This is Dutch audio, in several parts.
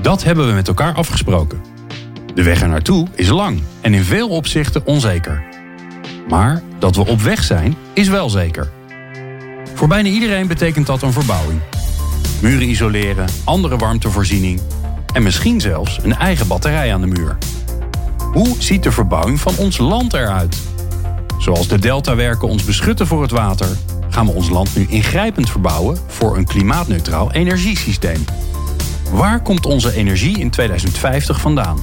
Dat hebben we met elkaar afgesproken. De weg er naartoe is lang en in veel opzichten onzeker. Maar dat we op weg zijn, is wel zeker. Voor bijna iedereen betekent dat een verbouwing. Muren isoleren, andere warmtevoorziening en misschien zelfs een eigen batterij aan de muur. Hoe ziet de verbouwing van ons land eruit? Zoals de deltawerken ons beschutten voor het water, gaan we ons land nu ingrijpend verbouwen voor een klimaatneutraal energiesysteem. Waar komt onze energie in 2050 vandaan?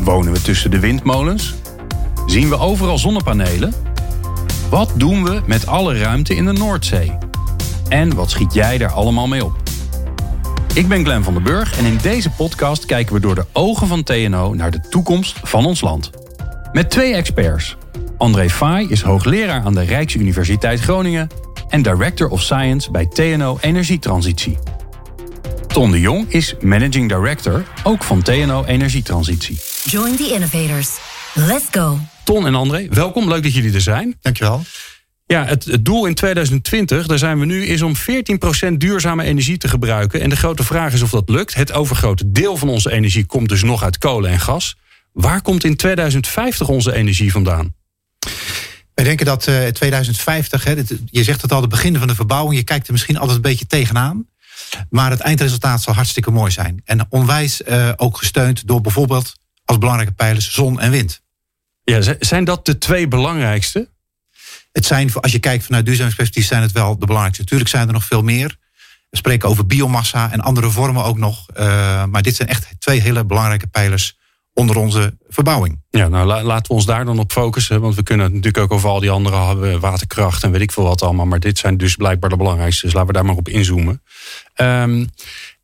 Wonen we tussen de windmolens? Zien we overal zonnepanelen? Wat doen we met alle ruimte in de Noordzee? En wat schiet jij daar allemaal mee op? Ik ben Glenn van den Burg en in deze podcast kijken we door de ogen van TNO naar de toekomst van ons land. Met twee experts. André Faai is hoogleraar aan de Rijksuniversiteit Groningen en Director of Science bij TNO Energietransitie. Ton de Jong is Managing Director, ook van TNO Energietransitie. Join the innovators. Let's go. Ton en André, welkom. Leuk dat jullie er zijn. Dankjewel. Ja, het, het doel in 2020, daar zijn we nu, is om 14% duurzame energie te gebruiken. En de grote vraag is of dat lukt. Het overgrote deel van onze energie komt dus nog uit kolen en gas. Waar komt in 2050 onze energie vandaan? Wij denken dat uh, 2050, hè, dit, je zegt het al, het begin van de verbouwing. Je kijkt er misschien altijd een beetje tegenaan. Maar het eindresultaat zal hartstikke mooi zijn. En onwijs uh, ook gesteund door bijvoorbeeld als belangrijke pijlers zon en wind. Ja, zijn dat de twee belangrijkste? Het zijn, als je kijkt vanuit duurzaamheidsperspectief, zijn het wel de belangrijkste. Natuurlijk zijn er nog veel meer. We spreken over biomassa en andere vormen ook nog. Uh, maar dit zijn echt twee hele belangrijke pijlers onder onze verbouwing. Ja, nou laten we ons daar dan op focussen. Want we kunnen natuurlijk ook over al die andere hebben, waterkracht en weet ik veel wat allemaal. Maar dit zijn dus blijkbaar de belangrijkste. Dus laten we daar maar op inzoomen. Um,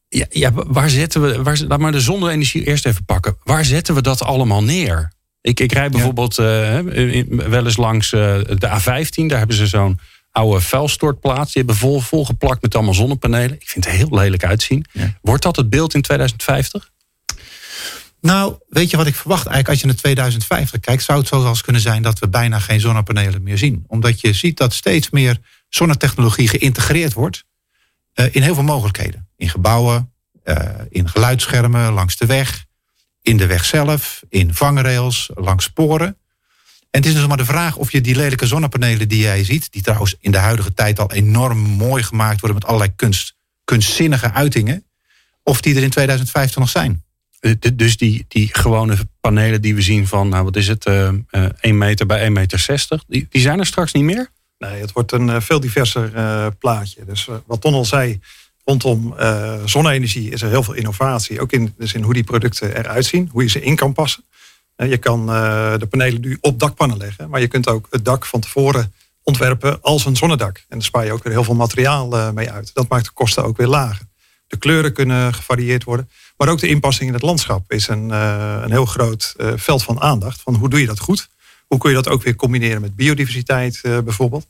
ja, ja, waar zetten we, waar, laat maar de zonne-energie eerst even pakken. Waar zetten we dat allemaal neer? Ik, ik rijd bijvoorbeeld uh, wel eens langs uh, de A15. Daar hebben ze zo'n oude vuilstortplaats. Die hebben vol, volgeplakt met allemaal zonnepanelen. Ik vind het heel lelijk uitzien. Ja. Wordt dat het beeld in 2050? Nou, weet je wat ik verwacht? Eigenlijk als je naar 2050 kijkt, zou het zo kunnen zijn dat we bijna geen zonnepanelen meer zien. Omdat je ziet dat steeds meer zonnetechnologie geïntegreerd wordt uh, in heel veel mogelijkheden. In gebouwen, uh, in geluidsschermen, langs de weg, in de weg zelf, in vangrails, langs sporen. En het is dus maar de vraag of je die lelijke zonnepanelen die jij ziet, die trouwens in de huidige tijd al enorm mooi gemaakt worden met allerlei kunst, kunstzinnige uitingen, of die er in 2050 nog zijn. Dus die, die gewone panelen die we zien van, nou wat is het, uh, uh, 1 meter bij 1 meter 60, die, die zijn er straks niet meer? Nee, het wordt een veel diverser plaatje. Dus wat Ton al zei, rondom zonne-energie is er heel veel innovatie. Ook in, dus in hoe die producten eruit zien, hoe je ze in kan passen. je kan de panelen nu op dakpannen leggen, maar je kunt ook het dak van tevoren ontwerpen als een zonnedak. En daar spaar je ook weer heel veel materiaal mee uit. Dat maakt de kosten ook weer lager. De kleuren kunnen gevarieerd worden. Maar ook de inpassing in het landschap is een, een heel groot veld van aandacht. Van hoe doe je dat goed? Hoe kun je dat ook weer combineren met biodiversiteit bijvoorbeeld?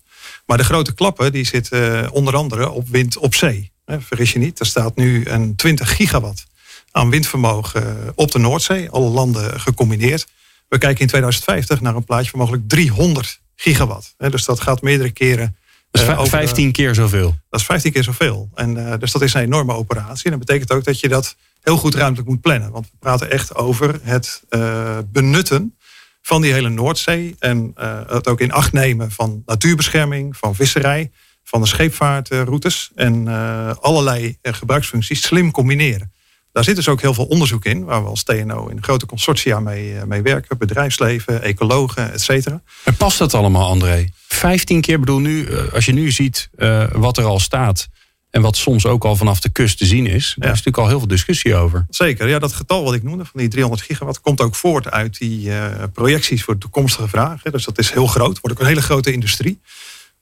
Maar de grote klappen die zitten onder andere op wind op zee. Vergis je niet, er staat nu een 20 gigawatt aan windvermogen op de Noordzee. Alle landen gecombineerd. We kijken in 2050 naar een plaatje van mogelijk 300 gigawatt. Dus dat gaat meerdere keren. Dat is 15 keer zoveel. Dat is 15 keer zoveel. En, dus dat is een enorme operatie. En dat betekent ook dat je dat heel goed ruimtelijk moet plannen. Want we praten echt over het uh, benutten van die hele Noordzee. En uh, het ook in acht nemen van natuurbescherming, van visserij, van de scheepvaartroutes. En uh, allerlei gebruiksfuncties slim combineren. Daar zit dus ook heel veel onderzoek in, waar we als TNO in grote consortia mee, mee werken. Bedrijfsleven, ecologen, et cetera. En past dat allemaal, André? 15 keer, bedoel nu, als je nu ziet wat er al staat en wat soms ook al vanaf de kust te zien is. Daar is natuurlijk al heel veel discussie over. Zeker, ja, dat getal wat ik noemde van die 300 gigawatt komt ook voort uit die uh, projecties voor de toekomstige vragen. Dus dat is heel groot, wordt ook een hele grote industrie.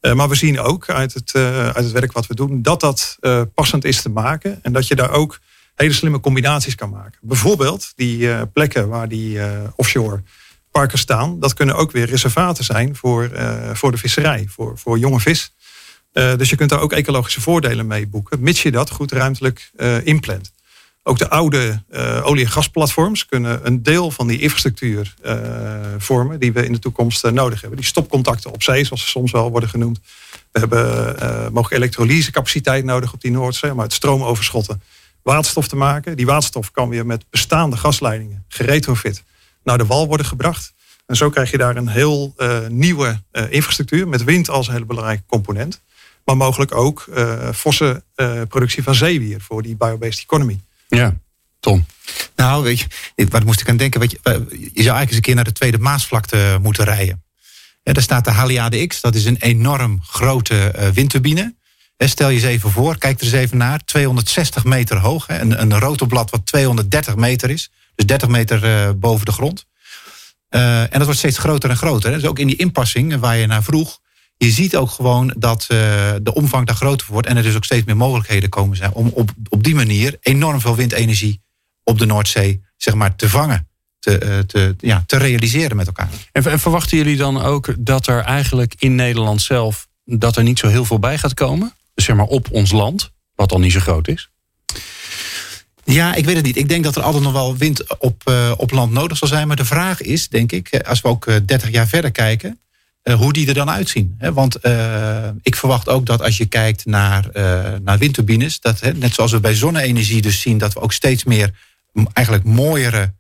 Uh, maar we zien ook uit het, uh, uit het werk wat we doen dat dat passend is te maken. En dat je daar ook hele slimme combinaties kan maken. Bijvoorbeeld die plekken waar die offshore parken staan, dat kunnen ook weer reservaten zijn voor, voor de visserij, voor, voor jonge vis. Dus je kunt daar ook ecologische voordelen mee boeken, mits je dat goed ruimtelijk inplant. Ook de oude uh, olie- en gasplatforms kunnen een deel van die infrastructuur uh, vormen die we in de toekomst uh, nodig hebben. Die stopcontacten op zee, zoals ze soms wel worden genoemd. We hebben mogelijk elektrolysecapaciteit nodig op die Noordzee om uit stroomoverschotten waterstof te maken. Die waterstof kan weer met bestaande gasleidingen geretrofit naar de wal worden gebracht. En zo krijg je daar een heel nieuwe infrastructuur met wind als een hele belangrijke component. Maar mogelijk ook forse productie van zeewier voor die biobased economy. Ja, Tom. Nou, weet je, wat moest ik aan denken? Weet je, je zou eigenlijk eens een keer naar de Tweede Maasvlakte moeten rijden. Ja, daar staat de Haliade X, dat is een enorm grote windturbine. Stel je eens even voor, kijk er eens even naar. 260 meter hoog, hè, een, een rotorblad wat 230 meter is. Dus 30 meter uh, boven de grond. Uh, en dat wordt steeds groter en groter. Hè. Dus ook in die inpassing waar je naar vroeg je ziet ook gewoon dat uh, de omvang daar groter wordt. En er dus ook steeds meer mogelijkheden komen zijn om op, op die manier enorm veel windenergie op de Noordzee zeg maar, te vangen. Te, uh, te, ja, te realiseren met elkaar. En, en, verwachten jullie dan ook dat er eigenlijk in Nederland zelf dat er niet zo heel veel bij gaat komen? Dus zeg maar op ons land, wat al niet zo groot is? Ja, ik weet het niet. Ik denk dat er altijd nog wel wind op, uh, op land nodig zal zijn. Maar de vraag is, denk ik, als we ook 30 jaar verder kijken uh, hoe die er dan uitzien. Want uh, ik verwacht ook dat als je kijkt naar, uh, naar windturbines, dat net zoals we bij zonne-energie dus zien, dat we ook steeds meer eigenlijk mooiere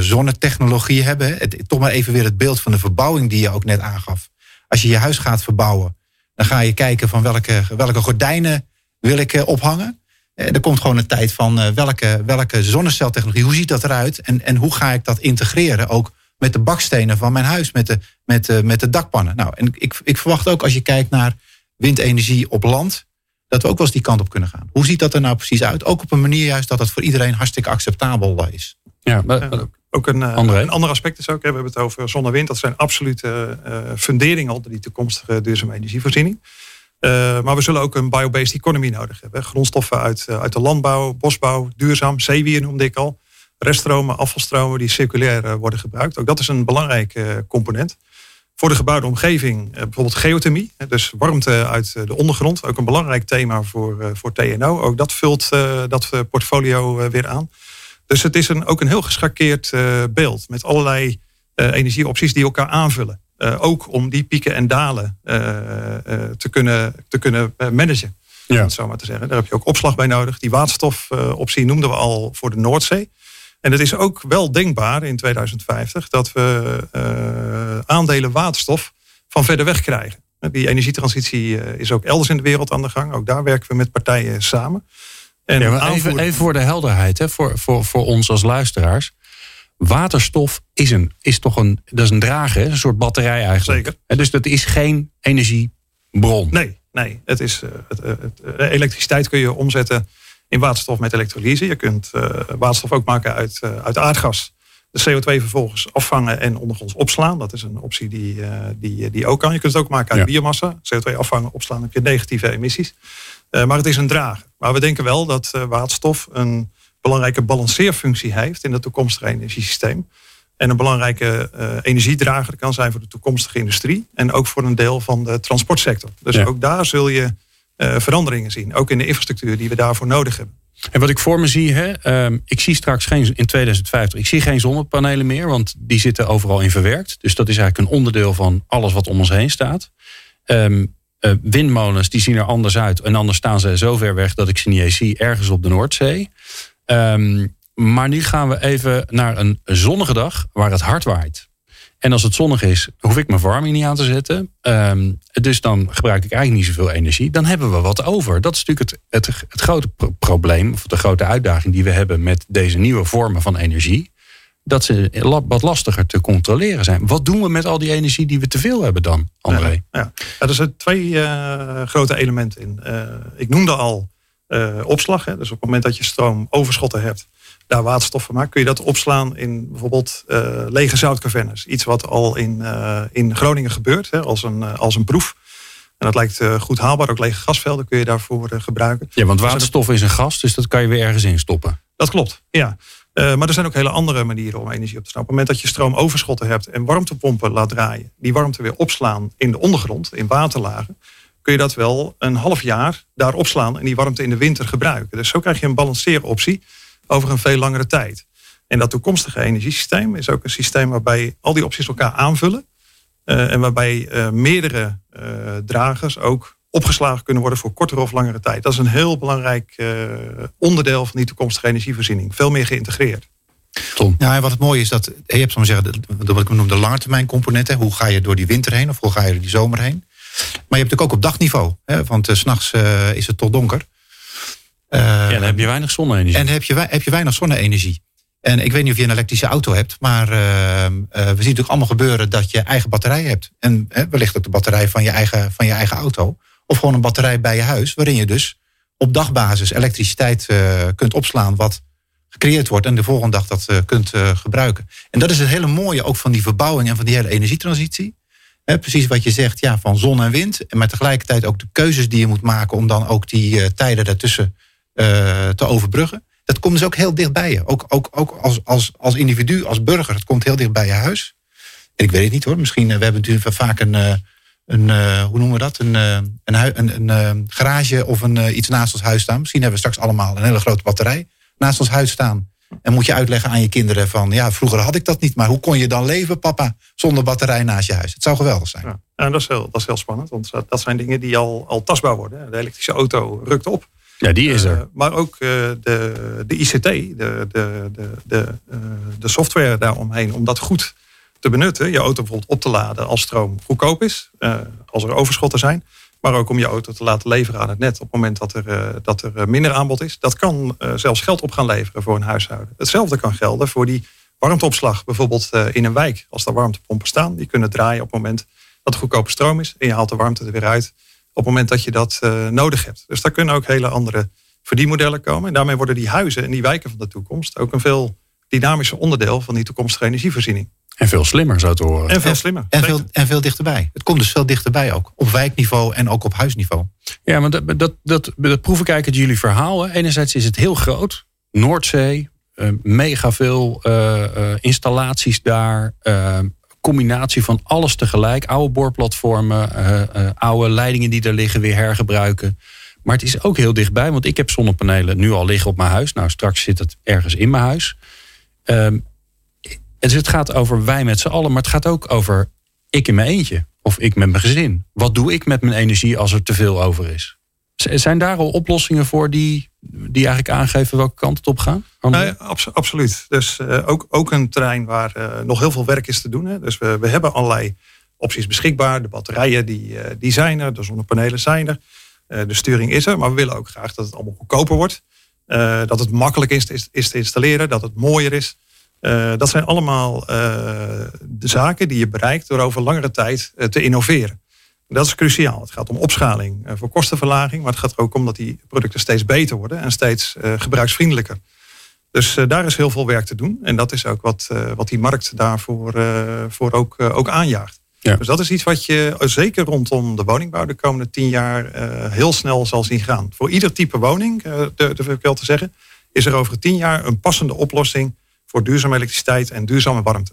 zonnetechnologie hebben. Toch maar even weer het beeld van de verbouwing die je ook net aangaf. Als je je huis gaat verbouwen, dan ga je kijken van welke, welke gordijnen wil ik ophangen. Er komt gewoon een tijd van welke, welke zonneceltechnologie, hoe ziet dat eruit en, en hoe ga ik dat integreren ook met de bakstenen van mijn huis, met de, met de, met de dakpannen. Nou, en ik, ik verwacht ook als je kijkt naar windenergie op land, dat we ook wel eens die kant op kunnen gaan. Hoe ziet dat er nou precies uit? Ook op een manier juist dat het voor iedereen hartstikke acceptabel is. Ja, maar, ook een, eh, een ander aspect is ook, we hebben het over zon en wind. Dat zijn absolute uh, funderingen onder die toekomstige duurzame energievoorziening. Uh, maar we zullen ook een biobased economy nodig hebben. Grondstoffen uit, uit de landbouw, bosbouw, duurzaam, zeewier noemde ik al reststromen, afvalstromen die circulair eh, worden gebruikt. Ook dat is een belangrijke eh, component. Voor de gebouwde omgeving eh, bijvoorbeeld geothermie, dus warmte uit de ondergrond. Ook een belangrijk thema voor, voor TNO. Ook dat vult dat portfolio weer aan. Dus het is een, ook een heel geschakeerd beeld met allerlei energieopties die elkaar aanvullen. ook om die pieken en dalen te kunnen, te kunnen managen. Ja. Zo maar te zeggen. Daar heb je ook opslag bij nodig. Die waterstofoptie noemden we al voor de Noordzee. En het is ook wel denkbaar in 2050 dat we uh, aandelen waterstof van verder weg krijgen. Die energietransitie uh, is ook elders in de wereld aan de gang. Ook daar werken we met partijen samen. En ja, even, even, voor de helderheid, hè, voor, voor, voor ons als luisteraars. Waterstof is, een, is toch een, dat is een drager, een soort batterij eigenlijk. Zeker. En dus dat is geen energiebron. Nee, nee. Het is, het, het, elektriciteit kun je omzetten in waterstof met elektrolyse. Je kunt uh, waterstof ook maken uit, uh, uit aardgas. De CO2 vervolgens afvangen en ondergronds opslaan. Dat is een optie die, uh, die, die ook kan. Je kunt het ook maken uit ja. biomassa. CO2 afvangen, opslaan, heb je negatieve emissies. maar het is een drager. Maar we denken wel dat waterstof een belangrijke balanceerfunctie heeft in het toekomstige energiesysteem. En een belangrijke energiedrager kan zijn voor de toekomstige industrie. En ook voor een deel van de transportsector. Dus ja. ook daar zul je veranderingen zien. Ook in de infrastructuur die we daarvoor nodig hebben. En wat ik voor me zie, hè, uh, ik zie straks geen, in 2050, ik zie geen zonnepanelen meer, want die zitten overal in verwerkt. Dus dat is eigenlijk een onderdeel van alles wat om ons heen staat. Um, uh, windmolens, die zien er anders uit. En anders staan ze zo ver weg dat ik ze niet eens zie, ergens op de Noordzee. Um, maar nu gaan we even naar een zonnige dag waar het hard waait. En als het zonnig is, hoef ik mijn verwarming niet aan te zetten. Um, dus dan gebruik ik eigenlijk niet zoveel energie. Dan hebben we wat over. Dat is natuurlijk het, het, grote probleem, of de grote uitdaging die we hebben met deze nieuwe vormen van energie. Dat ze wat lastiger te controleren zijn. Wat doen we met al die energie die we te veel hebben dan, André? Ja, ja. er zijn twee uh, grote elementen in. Uh, ik noemde al uh, opslag. Hè. Dus op het moment dat je stroomoverschotten hebt, daar waterstof van maakt, kun je dat opslaan in bijvoorbeeld uh, lege zoutcavernes. Iets wat al in, uh, in Groningen gebeurt, hè, als, een, uh, als een proef. En dat lijkt goed haalbaar. Ook lege gasvelden kun je daarvoor gebruiken. Ja, want waterstof is een gas, dus dat kan je weer ergens in stoppen. Dat klopt, ja. Uh, maar er zijn ook hele andere manieren om energie op te slaan. Op het moment dat je stroomoverschotten hebt en warmtepompen laat draaien, die warmte weer opslaan in de ondergrond, in waterlagen, kun je dat wel een half jaar daar opslaan en die warmte in de winter gebruiken. Dus zo krijg je een balanceeroptie over een veel langere tijd. En dat toekomstige energiesysteem is ook een systeem waarbij al die opties elkaar aanvullen. Uh, en waarbij uh, meerdere dragers ook opgeslagen kunnen worden voor kortere of langere tijd. Dat is een heel belangrijk uh, onderdeel van die toekomstige energievoorziening. Veel meer geïntegreerd. Tom. Ja, en wat het mooie is dat je hebt soms zeggen, de, wat ik noem de langetermijn componenten. Hoe ga je door die winter heen of hoe ga je door die zomer heen? Maar je hebt natuurlijk ook op dagniveau. Hè, want uh, s'nachts uh, is het tot donker. Ja, dan heb je weinig zonne-energie. En heb je, heb je weinig zonne-energie. En ik weet niet of je een elektrische auto hebt, maar we zien natuurlijk allemaal gebeuren dat je eigen batterij hebt. En wellicht ook de batterij van je eigen, van je eigen auto. Of gewoon een batterij bij je huis, waarin je dus op dagbasis elektriciteit uh, kunt opslaan wat gecreëerd wordt en de volgende dag dat kunt gebruiken. En dat is het hele mooie ook van die verbouwing en van die hele energietransitie. Precies wat je zegt, ja, van zon en wind. En maar tegelijkertijd ook de keuzes die je moet maken om dan ook die tijden daartussen te overbruggen. Dat komt dus ook heel dicht bij je. Ook, ook, ook als, als, als individu, als burger. Het komt heel dicht bij je huis. En ik weet het niet hoor. Misschien, we hebben natuurlijk vaak een een, uh, hoe noemen we dat? Een, een, een, een garage of een, iets naast ons huis staan. Misschien hebben we straks allemaal een hele grote batterij naast ons huis staan. En moet je uitleggen aan je kinderen van, ja, vroeger had ik dat niet, maar hoe kon je dan leven, papa, zonder batterij naast je huis? Het zou geweldig zijn. Ja, en dat is heel, dat is heel spannend, want dat zijn dingen die al, al tastbaar worden. De elektrische auto rukt op. Ja, die is er. maar ook de, de ICT, de, de, de, de, de software daaromheen, om dat goed te benutten. Je auto bijvoorbeeld op te laden als stroom goedkoop is. Als er overschotten zijn. Maar ook om je auto te laten leveren aan het net op het moment dat er, dat er minder aanbod is. Dat kan zelfs geld op gaan leveren voor een huishouden. Hetzelfde kan gelden voor die warmteopslag. Bijvoorbeeld in een wijk. Als er warmtepompen staan. Die kunnen draaien op het moment dat er goedkope stroom is. En je haalt de warmte er weer uit op het moment dat je dat nodig hebt. Dus daar kunnen ook hele andere verdienmodellen komen. En daarmee worden die huizen en die wijken van de toekomst ook een veel dynamischer onderdeel van die toekomstige energievoorziening. En veel slimmer zou te horen. En veel slimmer. En veel, en veel dichterbij. Het komt dus veel dichterbij ook. Op wijkniveau en ook op huisniveau. Ja, maar dat, dat, dat, dat proef ik eigenlijk uit jullie verhaal. Enerzijds is het heel groot. Noordzee, uh, mega veel uh, uh, installaties daar. Combinatie van alles tegelijk. Oude boorplatformen, oude leidingen die daar liggen weer hergebruiken. Maar het is ook heel dichtbij, want ik heb zonnepanelen nu al liggen op mijn huis. Nou, straks zit het ergens in mijn huis. Um, dus het gaat over wij met z'n allen, maar het gaat ook over ik in mijn eentje. Of ik met mijn gezin. Wat doe ik met mijn energie als er te veel over is? Zijn daar al oplossingen voor die, die eigenlijk aangeven welke kant het op gaat? Nee, absoluut. Dus uh, ook, ook een terrein waar uh, nog heel veel werk is te doen. Hè. Dus we, we hebben allerlei opties beschikbaar. De batterijen die, uh, die zijn er, de zonnepanelen zijn er. de sturing is er, maar we willen ook graag dat het allemaal goedkoper wordt. dat het makkelijk is, is, is te installeren, dat het mooier is. Dat zijn allemaal de zaken die je bereikt door over langere tijd te innoveren. Dat is cruciaal. Het gaat om opschaling voor kostenverlaging, maar het gaat er ook om dat die producten steeds beter worden en steeds gebruiksvriendelijker. Dus daar is heel veel werk te doen. En dat is ook wat, wat die markt daarvoor voor ook, ook aanjaagt. Ja. Dus dat is iets wat je zeker rondom de woningbouw de komende tien jaar heel snel zal zien gaan. Voor ieder type woning, durf ik wel te zeggen, is er over tien jaar een passende oplossing voor duurzame elektriciteit en duurzame warmte.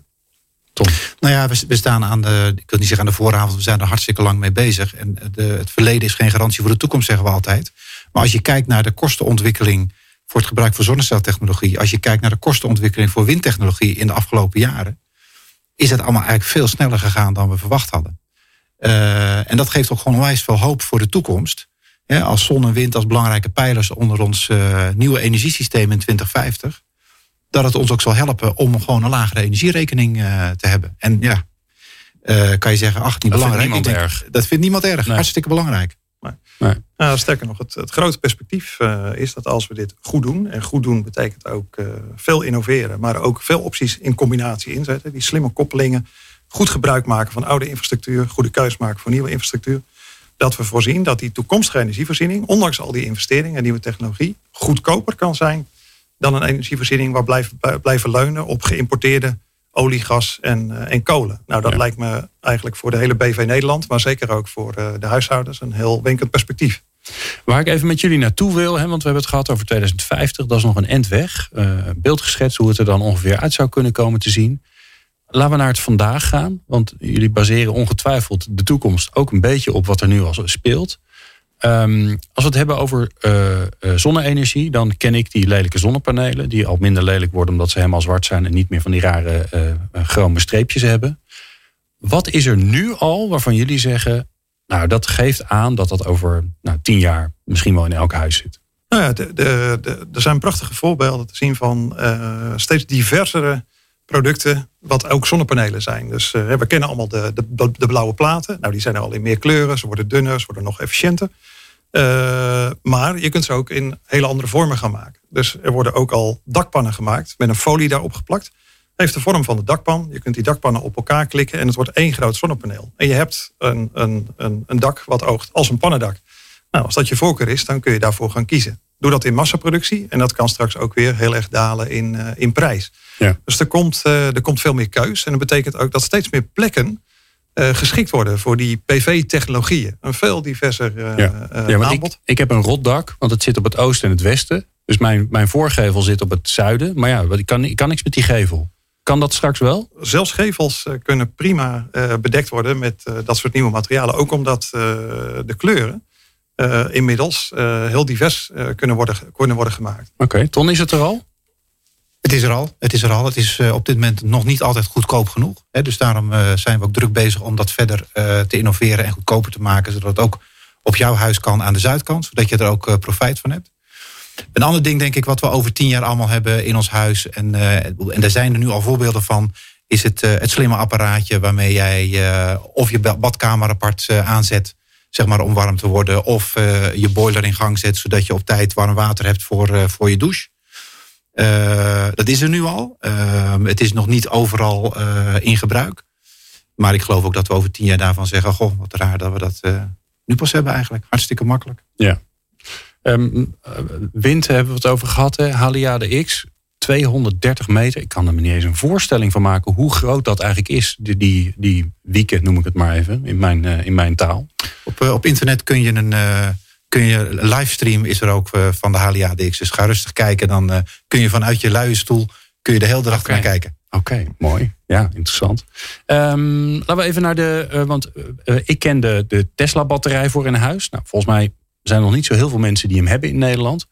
Nou ja, we, staan aan de, ik wil niet zeggen aan de vooravond, we zijn er hartstikke lang mee bezig. En de, het verleden is geen garantie voor de toekomst, zeggen we altijd. Maar als je kijkt naar de kostenontwikkeling voor het gebruik van zonneceltechnologie, als je kijkt naar de kostenontwikkeling voor windtechnologie in de afgelopen jaren, is het allemaal eigenlijk veel sneller gegaan dan we verwacht hadden. Uh, en dat geeft ook gewoon onwijs veel hoop voor de toekomst. als zon en wind als belangrijke pijlers onder ons uh, nieuwe energiesysteem in 2050 dat het ons ook zal helpen om gewoon een lagere energierekening uh, te hebben. En ja, uh, kan je zeggen, ach, niet dat belangrijk. Vindt niemand erg. Dat vindt niemand erg. Nee. Hartstikke belangrijk. Nee. Nee. Nou, sterker nog, het, het grote perspectief uh, is dat als we dit goed doen, en goed doen betekent ook veel innoveren, maar ook veel opties in combinatie inzetten, die slimme koppelingen, goed gebruik maken van oude infrastructuur, goede keus maken voor nieuwe infrastructuur, dat we voorzien dat die toekomstige energievoorziening, ondanks al die investeringen en nieuwe technologie, goedkoper kan zijn dan een energievoorziening waar blijven, blijven leunen op geïmporteerde olie, gas en, uh, en kolen. Nou, dat lijkt me eigenlijk voor de hele BV Nederland, maar zeker ook voor uh, de huishoudens, een heel winkend perspectief. Waar ik even met jullie naartoe wil, hè, want we hebben het gehad over 2050, dat is nog een end weg. Uh, beeld geschetst hoe het er dan ongeveer uit zou kunnen komen te zien. Laten we naar het vandaag gaan, want jullie baseren ongetwijfeld de toekomst ook een beetje op wat er nu al speelt. Um, als we het hebben over uh, zonne-energie, dan ken ik die lelijke zonnepanelen, die al minder lelijk worden omdat ze helemaal zwart zijn en niet meer van die rare uh, chrome streepjes hebben. Wat is er nu al waarvan jullie zeggen, nou dat geeft aan dat dat over nou, tien jaar misschien wel in elk huis zit? Nou ja, er zijn prachtige voorbeelden te zien van steeds diversere producten, wat ook zonnepanelen zijn. Dus uh, we kennen allemaal de, de, de, blauwe platen. Nou, die zijn er al in meer kleuren. Ze worden dunner, ze worden nog efficiënter. Uh, maar je kunt ze ook in hele andere vormen gaan maken. Dus er worden ook al dakpannen gemaakt met een folie daarop geplakt. Heeft de vorm van de dakpan. Je kunt die dakpannen op elkaar klikken en het wordt één groot zonnepaneel. En je hebt een, een, een, een dak wat oogt als een pannendak. Nou, als dat je voorkeur is, dan kun je daarvoor gaan kiezen. Doe dat in massaproductie en dat kan straks ook weer heel erg dalen in, uh, in prijs. Ja. Dus er komt, uh, er komt veel meer keus. En dat betekent ook dat steeds meer plekken uh, geschikt worden voor die PV-technologieën. Een veel diverser ja. ja, aanbod. Ik, ik, heb een rotdak, want het zit op het oosten en het westen. Dus mijn, mijn voorgevel zit op het zuiden. Maar ja, ik kan, ik kan niks met die gevel. Kan dat straks wel? Zelfs gevels kunnen prima bedekt worden met dat soort nieuwe materialen. Ook omdat de kleuren inmiddels heel divers kunnen, worden, kunnen worden gemaakt. Oké, Ton, is het er al? Het is er al. Het is er al. Het is uh, op dit moment nog niet altijd goedkoop genoeg. Hè, dus daarom uh, zijn we ook druk bezig om dat verder uh, te innoveren en goedkoper te maken. Zodat het ook op jouw huis kan aan de zuidkant. Zodat je er ook profijt van hebt. Een ander ding denk ik wat we over tien jaar allemaal hebben in ons huis. En, en daar zijn er nu al voorbeelden van. Is het, het slimme apparaatje waarmee jij of je badkamer apart aanzet. Zeg maar om warm te worden. Of je boiler in gang zet zodat je op tijd warm water hebt voor, voor je douche. Uh, dat is er nu al. Uh, het is nog niet overal in gebruik. Maar ik geloof ook dat we over tien jaar daarvan zeggen... goh, wat raar dat we dat nu pas hebben eigenlijk. Hartstikke makkelijk. Ja. Um, wind hebben we het over gehad, hè? Haliade X. 230 meter. Ik kan er me niet eens een voorstelling van maken hoe groot dat eigenlijk is. Die, die, die wieken noem ik het maar even in mijn, in mijn taal. Op, op internet kun je een kun je livestream is er ook eh, van de HLIA-DX. Dus ga rustig kijken. Dan uh, kun je vanuit je luie stoel kun je de hele dag okay. naar kijken. Oké, mooi. Ja, interessant. Um, laten we even naar de. Uh, want ik ken de, de Tesla-batterij voor in huis. Nou, volgens mij zijn er nog niet zo heel veel mensen die hem hebben in Nederland.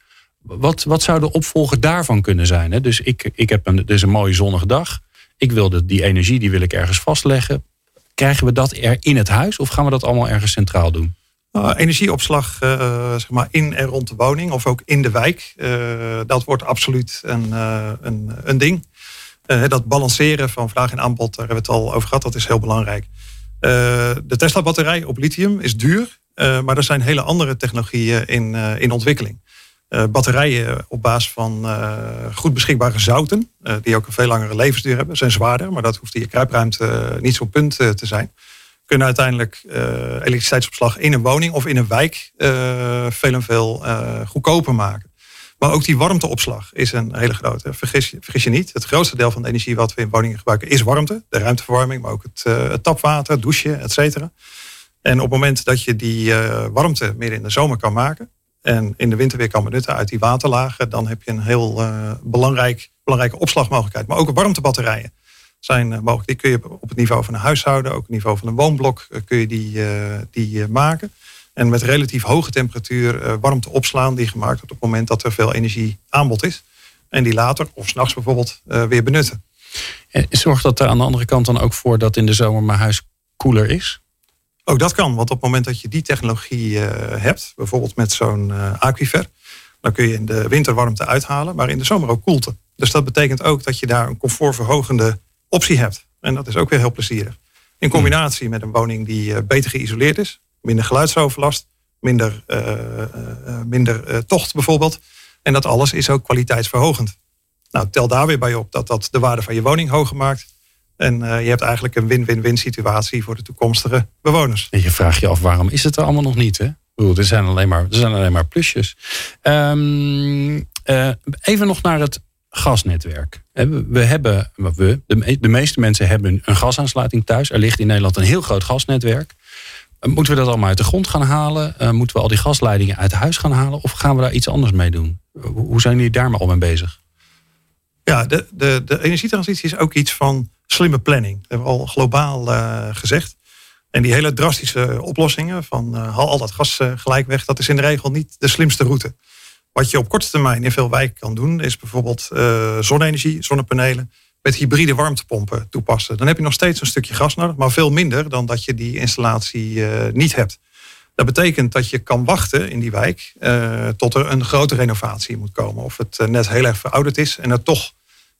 Wat, wat zou de opvolger daarvan kunnen zijn? Hè? Dus ik, ik heb een, dus een mooie zonnige dag. Ik wil die energie die wil ik ergens vastleggen. Krijgen we dat er in het huis of gaan we dat allemaal ergens centraal doen? Uh, energieopslag uh, zeg maar in en rond de woning of ook in de wijk. Uh, dat wordt absoluut een, een, een ding. dat balanceren van vraag en aanbod, daar hebben we het al over gehad, dat is heel belangrijk. de Tesla-batterij op lithium is duur, maar er zijn hele andere technologieën in, in ontwikkeling. Batterijen op basis van goed beschikbare zouten, die ook een veel langere levensduur hebben, zijn zwaarder, maar dat hoeft in je kruipruimte niet zo'n punt te zijn kunnen uiteindelijk elektriciteitsopslag in een woning of in een wijk veel en veel goedkoper maken. Maar ook die warmteopslag is een hele grote. Vergis, vergis je niet, het grootste deel van de energie wat we in woningen gebruiken is warmte. De ruimteverwarming, maar ook het, het tapwater, douchen, et cetera. En op het moment dat je die warmte meer in de zomer kan maken en in de winter weer kan benutten uit die waterlagen, dan heb je een heel belangrijk, belangrijke opslagmogelijkheid. Maar ook warmtebatterijen zijn eh, mogelijk. Die kun je op het niveau van een huishouden, ook het niveau van een woonblok, eh, kun je die, eh, die maken. En met relatief hoge temperatuur warmte opslaan die gemaakt wordt op het moment dat er veel energie aanbod is. En die later, of s'nachts bijvoorbeeld, weer benutten. En zorgt dat er aan de andere kant dan ook voor dat in de zomer mijn huis koeler is? Ook dat kan, want op het moment dat je die technologie hebt, bijvoorbeeld met zo'n aquifer, dan kun je in de winter warmte uithalen, maar in de zomer ook koelte. Dus dat betekent ook dat je daar een comfortverhogende optie hebt. En dat is ook weer heel plezierig. In combinatie met een woning die eh, beter geïsoleerd is, minder geluidsoverlast, minder, minder tocht bijvoorbeeld. En dat alles is ook kwaliteitsverhogend. Nou, tel daar weer bij op dat dat de waarde van je woning hoger maakt. En je hebt eigenlijk een win-win-win situatie voor de toekomstige bewoners. En je vraagt je af, waarom is het er allemaal nog niet? Hè? er, zijn alleen maar, er zijn alleen maar plusjes. Um, even nog naar het gasnetwerk. We hebben, we, de, meeste mensen hebben een gasaansluiting thuis. Er ligt in Nederland een heel groot gasnetwerk. Moeten we dat allemaal uit de grond gaan halen? moeten we al die gasleidingen uit huis gaan halen? Of gaan we daar iets anders mee doen? Hoe zijn jullie daar maar al mee bezig? Ja, de, de, de energietransitie is ook iets van slimme planning. Dat hebben we al globaal gezegd. En die hele drastische oplossingen van uh, haal al dat gas uh, gelijk weg, dat is in de regel niet de slimste route. Wat je op korte termijn in veel wijken kan doen, is bijvoorbeeld zonne-energie, zonnepanelen, met hybride warmtepompen toepassen. Dan heb je nog steeds een stukje gas nodig, maar veel minder dan dat je die installatie niet hebt. Dat betekent dat je kan wachten in die wijk tot er een grote renovatie moet komen. Of het net heel erg verouderd is en er toch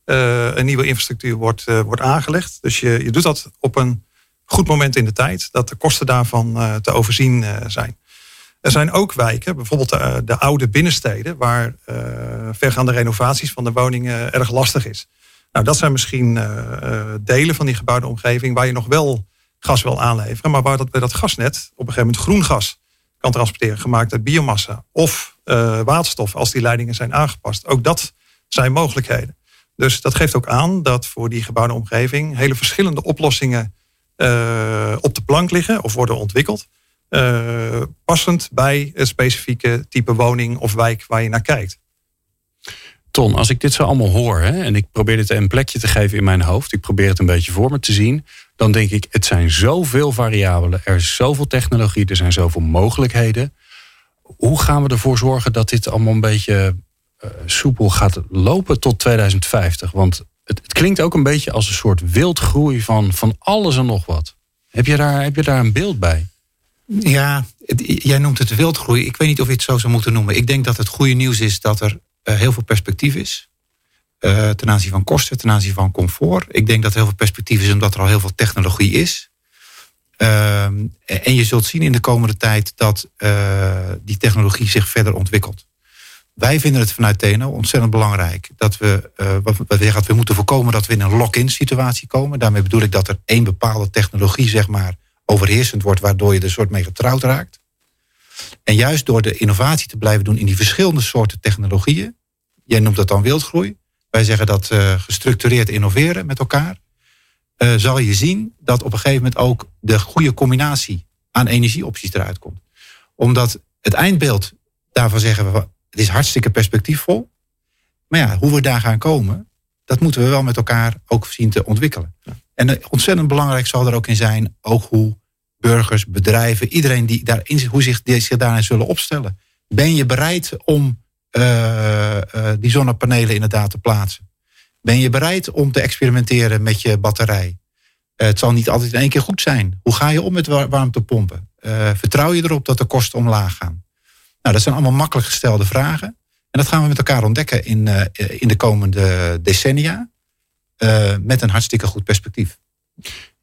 een nieuwe infrastructuur wordt, wordt aangelegd. Dus je, je doet dat op een goed moment in de tijd dat de kosten daarvan te overzien zijn. Er zijn ook wijken, bijvoorbeeld de, eh, de oude binnensteden, waar vergaande renovaties van de woningen erg lastig is. Nou, dat zijn misschien delen van die gebouwde omgeving waar je nog wel gas wil aanleveren, maar waar dat bij dat gasnet op een gegeven moment groen gas kan transporteren, gemaakt uit biomassa of waterstof als die leidingen zijn aangepast. Ook dat zijn mogelijkheden. Dus dat geeft ook aan dat voor die gebouwde omgeving hele verschillende oplossingen uh, op de plank liggen of worden ontwikkeld. Uh, passend bij het specifieke type woning of wijk waar je naar kijkt. Ton, als ik dit zo allemaal hoor hè, en ik probeer dit een plekje te geven in mijn hoofd, ik probeer het een beetje voor me te zien, dan denk ik, het zijn zoveel variabelen, er is zoveel technologie, er zijn zoveel mogelijkheden. Hoe gaan we ervoor zorgen dat dit allemaal een beetje uh, soepel gaat lopen tot 2050? Want het, het, klinkt ook een beetje als een soort wildgroei van, van alles en nog wat. Heb je, daar, heb je daar een beeld bij? Ja, jij noemt het wildgroei. Ik weet niet of je het zo zou moeten noemen. Ik denk dat het goede nieuws is dat er heel veel perspectief is. Uh, ten aanzien van kosten, ten aanzien van comfort. Ik denk dat er heel veel perspectief is omdat er al heel veel technologie is. Uh, en je zult zien in de komende tijd dat uh, die technologie zich verder ontwikkelt. Wij vinden het vanuit TNO ontzettend belangrijk dat we, uh, wat, wat gaat, we moeten voorkomen dat we in een lock-in situatie komen. Daarmee bedoel ik dat er één bepaalde technologie, zeg maar, overheersend wordt, waardoor je er soort mee getrouwd raakt. En juist door de innovatie te blijven doen in die verschillende soorten technologieën, jij noemt dat dan wildgroei, wij zeggen dat uh, gestructureerd innoveren met elkaar, uh, zal je zien dat op een gegeven moment ook de goede combinatie aan energieopties eruit komt. Omdat het eindbeeld, daarvan zeggen we, het is hartstikke perspectiefvol. Maar ja, hoe we daar gaan komen, dat moeten we wel met elkaar ook zien te ontwikkelen. En eh, ontzettend belangrijk zal er ook in zijn, ook hoe burgers, bedrijven, iedereen die daarin hoe zich, die zich daarin zullen opstellen. Ben je bereid om die zonnepanelen inderdaad te plaatsen? Ben je bereid om te experimenteren met je batterij? Uh, het zal niet altijd in één keer goed zijn. Hoe ga je om met warmtepompen? vertrouw je erop dat de kosten omlaag gaan? Nou, dat zijn allemaal makkelijk gestelde vragen. En dat gaan we met elkaar ontdekken in, in de komende decennia. Met een hartstikke goed perspectief.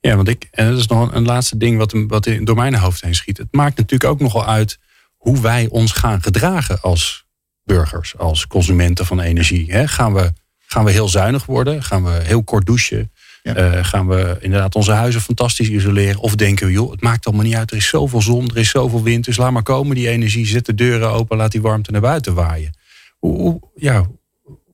Ja, want ik, en dat is nog een, laatste ding wat, wat door mijn hoofd heen schiet. Het maakt natuurlijk ook nogal uit hoe wij ons gaan gedragen als burgers, als consumenten van energie. Hè? Gaan, we, gaan we heel zuinig worden? Gaan we heel kort douchen? Uh, gaan we inderdaad onze huizen fantastisch isoleren? Of denken we, joh, het maakt allemaal niet uit. Er is zoveel zon, er is zoveel wind. Dus laat maar komen die energie. Zet de deuren open, laat die warmte naar buiten waaien. Hoe, hoe ja,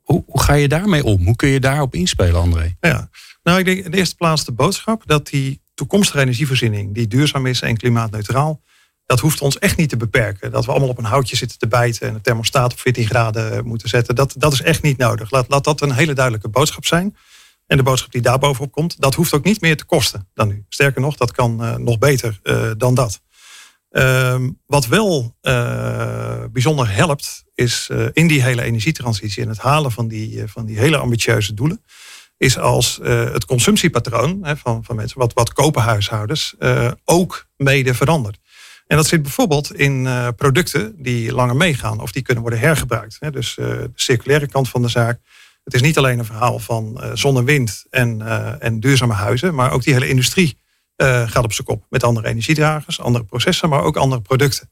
hoe, hoe, ga je daarmee om? Hoe kun je daarop inspelen, André? Ja, nou, ik denk in de eerste plaats de boodschap dat die toekomstige energievoorziening, die duurzaam is en klimaatneutraal, dat hoeft ons echt niet te beperken. Dat we allemaal op een houtje zitten te bijten en de thermostaat op 14 graden moeten zetten. Dat, dat is echt niet nodig. Laat, laat dat een hele duidelijke boodschap zijn. En de boodschap die daarbovenop komt, dat hoeft ook niet meer te kosten dan nu. Sterker nog, dat kan uh, nog beter uh, dan dat. Uh, wat wel uh, bijzonder helpt, is in die hele energietransitie en het halen van die, van die hele ambitieuze doelen, is als het consumptiepatroon hè, van, van mensen, wat, wat kopen huishoudens, ook mede verandert. En dat zit bijvoorbeeld in producten die langer meegaan of die kunnen worden hergebruikt. Hè. Dus de circulaire kant van de zaak het is niet alleen een verhaal van uh, en wind en, en duurzame huizen, maar ook die hele industrie gaat op zijn kop. Met andere energiedragers, andere processen, maar ook andere producten.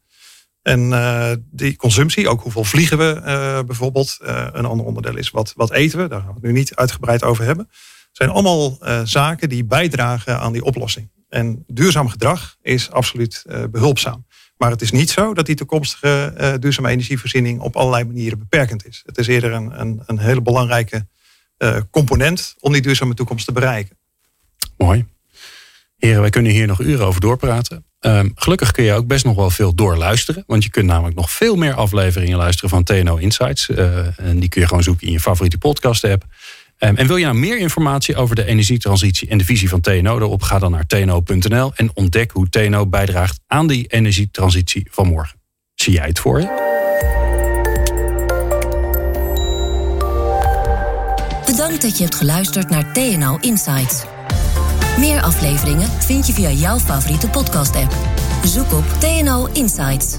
En die consumptie, ook hoeveel vliegen we bijvoorbeeld. een ander onderdeel is wat, wat eten we, daar gaan we het nu niet uitgebreid over hebben. zijn allemaal zaken die bijdragen aan die oplossing. En duurzaam gedrag is absoluut behulpzaam. Maar het is niet zo dat die toekomstige uh, duurzame energievoorziening op allerlei manieren beperkend is. Het is eerder een, een, een hele belangrijke uh, component om die duurzame toekomst te bereiken. Mooi. Heren, wij kunnen hier nog uren over doorpraten. Ehm, gelukkig kun je ook best nog wel veel doorluisteren. Want je kunt namelijk nog veel meer afleveringen luisteren van TNO Insights. En die kun je gewoon zoeken in je favoriete podcast app. Um, en wil je nou meer informatie over de energietransitie en de visie van TNO erop? Ga dan naar tno.nl en ontdek hoe TNO bijdraagt aan die energietransitie van morgen. Zie jij het voor je? Bedankt dat je hebt geluisterd naar TNO Insights. Meer afleveringen vind je via jouw favoriete podcast-app. Zoek op TNO Insights.